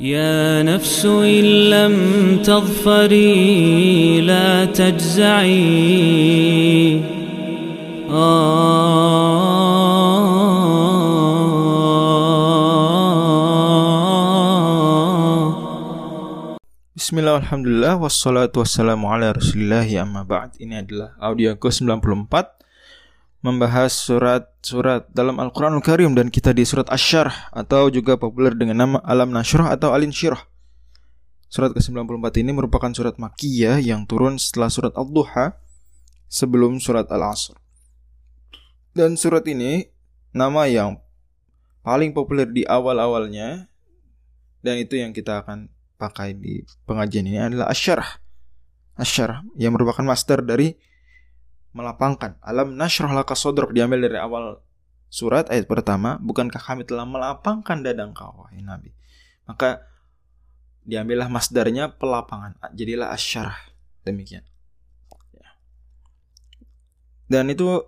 يا نفس إن لم تظفري لا تجزعي. بسم الله والحمد لله والصلاة والسلام على رسول الله أما بعد إني adalah audio ke 94 Membahas surat-surat dalam Al-Quranul Karim Dan kita di surat Ash-Sharh Atau juga populer dengan nama Alam Nashrah atau Alin Shirah Surat ke-94 ini merupakan surat Makiyah Yang turun setelah surat Al-Duha Sebelum surat Al-Asr Dan surat ini Nama yang paling populer di awal-awalnya Dan itu yang kita akan pakai di pengajian ini adalah asyarah. Asyarah yang merupakan master dari melapangkan. Alam nasyrah laka sodrok diambil dari awal surat ayat pertama. Bukankah kami telah melapangkan dada engkau, wahai Nabi. Maka diambillah masdarnya pelapangan. Jadilah asyarah. Demikian. Dan itu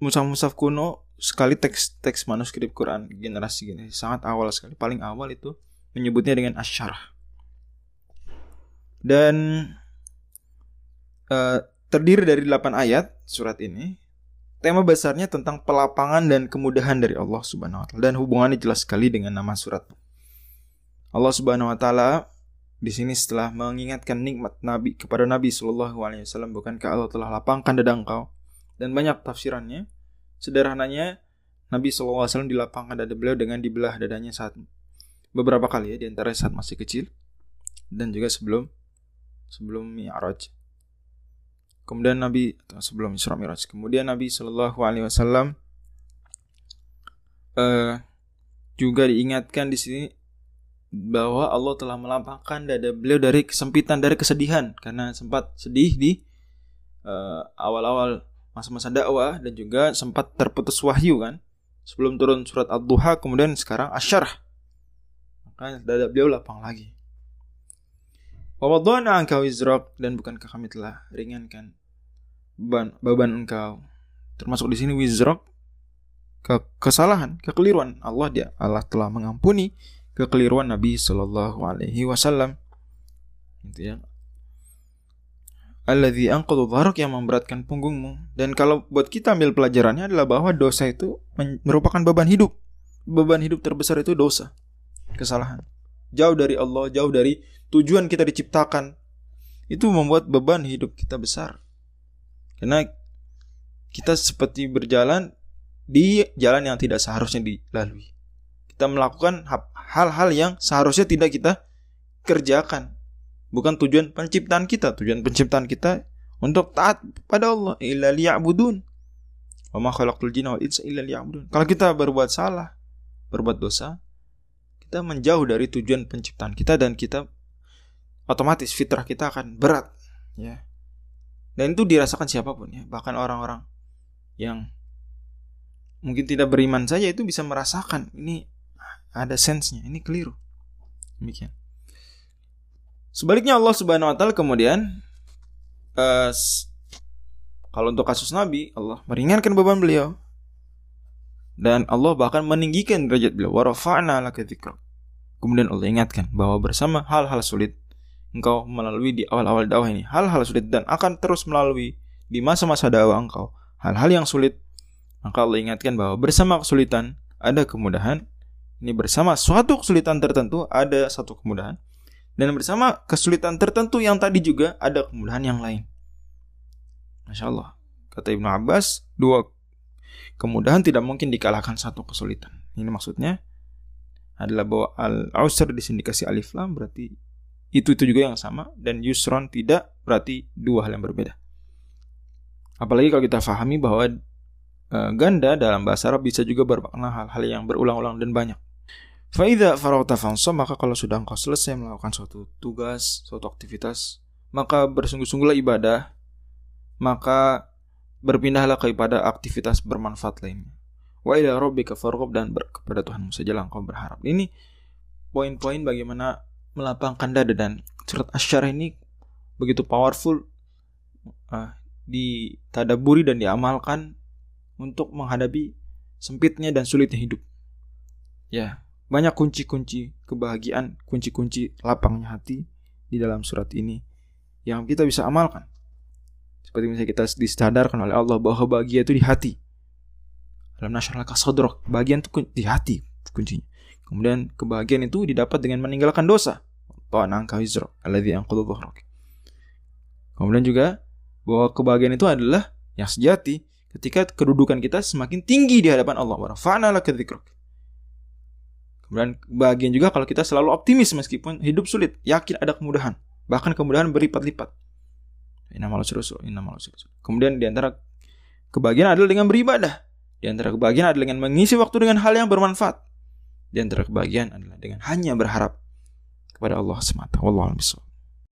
musaf-musaf kuno sekali teks-teks manuskrip Quran generasi gini sangat awal sekali paling awal itu menyebutnya dengan asyarah dan uh, terdiri dari 8 ayat surat ini. Tema besarnya tentang pelapangan dan kemudahan dari Allah Subhanahu wa taala dan hubungannya jelas sekali dengan nama surat. Allah Subhanahu wa taala di sini setelah mengingatkan nikmat Nabi kepada Nabi Shallallahu alaihi wasallam bukankah Allah telah lapangkan dada engkau dan banyak tafsirannya. Sederhananya Nabi wasallam dilapangkan dada beliau dengan dibelah dadanya saat beberapa kali ya di antara saat masih kecil dan juga sebelum sebelum Mi'raj. Kemudian Nabi sebelum Isra Mi'raj. Kemudian Nabi Shallallahu alaihi wasallam uh, juga diingatkan di sini bahwa Allah telah melapangkan dada beliau dari kesempitan dari kesedihan. Karena sempat sedih di uh, awal-awal masa-masa dakwah dan juga sempat terputus wahyu kan? Sebelum turun surat Ad-Duha kemudian sekarang asyarah. Maka dada beliau lapang lagi. Wawadana engkau izrok dan bukankah kami telah ringankan beban beban engkau. Termasuk di sini wizrok ke kesalahan kekeliruan. Allah dia Allah telah mengampuni kekeliruan Nabi Shallallahu Alaihi Wasallam. Itu ya. Alladzi yang memberatkan punggungmu. Dan kalau buat kita ambil pelajarannya adalah bahwa dosa itu merupakan beban hidup. Beban hidup terbesar itu dosa kesalahan. Jauh dari Allah jauh dari tujuan kita diciptakan. Itu membuat beban hidup kita besar. Karena kita seperti berjalan di jalan yang tidak seharusnya dilalui. Kita melakukan hal-hal yang seharusnya tidak kita kerjakan. Bukan tujuan penciptaan kita. Tujuan penciptaan kita untuk taat pada Allah. Illa liya'budun. Wa ma khalaqtul jinna wal insa illa liya'budun. Kalau kita berbuat salah, berbuat dosa, kita menjauh dari tujuan penciptaan kita dan kita otomatis fitrah kita akan berat ya dan itu dirasakan siapa pun ya. Bahkan orang-orang yang mungkin tidak beriman saja itu bisa merasakan ini ada sensenya ini keliru. Demikian. Sebaliknya Allah Subhanahu Wa Taala kemudian uh, kalau untuk kasus Nabi Allah meringankan beban beliau. Dan Allah bahkan meninggikan derajat beliau. Warafa'na kemudian Allah ingatkan bahwa bersama hal-hal sulit engkau melalui di awal-awal dakwah ini. Hal-hal sulit dan akan terus melalui di masa-masa dakwah engkau. Hal-hal yang sulit maka Allah ingatkan bahwa bersama kesulitan ada kemudahan. Ini bersama suatu kesulitan tertentu ada satu kemudahan. Dan bersama kesulitan tertentu yang tadi juga ada kemudahan yang lain. Masya Allah. Kata Ibnu Abbas dua kemudahan tidak mungkin dikalahkan satu kesulitan. Ini maksudnya adalah bahwa al-ausr di sini dikasih alif lam berarti itu itu juga yang sama dan yusron tidak berarti dua hal yang berbeda. Apalagi kalau kita fahami bahwa e, ganda dalam bahasa Arab bisa juga bermakna hal-hal yang berulang-ulang dan banyak. Faida farauta fanso maka kalau sudah engkau selesai melakukan suatu tugas, suatu aktivitas, maka bersungguh-sungguhlah ibadah, maka berpindahlah kepada aktivitas bermanfaat lainnya. Wa ila rabbika dan kepada Tuhanmu sajalah engkau berharap. Ini poin-poin bagaimana melapangkan dada dan surat asyar ini begitu powerful uh, ditadaburi dan diamalkan untuk menghadapi sempitnya dan sulitnya hidup. Ya, banyak kunci-kunci kebahagiaan, kunci-kunci lapangnya hati di dalam surat ini yang kita bisa amalkan. Seperti misalnya kita disadarkan oleh Allah bahwa bahagia itu di hati. Dalam nasional kasodrok, bagian itu di hati kuncinya. Kemudian kebahagiaan itu didapat dengan meninggalkan dosa. Kemudian juga bahwa kebahagiaan itu adalah yang sejati ketika kedudukan kita semakin tinggi di hadapan Allah. Kemudian kebahagiaan juga kalau kita selalu optimis meskipun hidup sulit, yakin ada kemudahan, bahkan kemudahan berlipat-lipat. Kemudian di antara kebahagiaan adalah dengan beribadah. Di antara kebahagiaan adalah dengan mengisi waktu dengan hal yang bermanfaat. Di antara kebahagiaan adalah dengan hanya berharap kepada Allah semata. Wallahu a'lam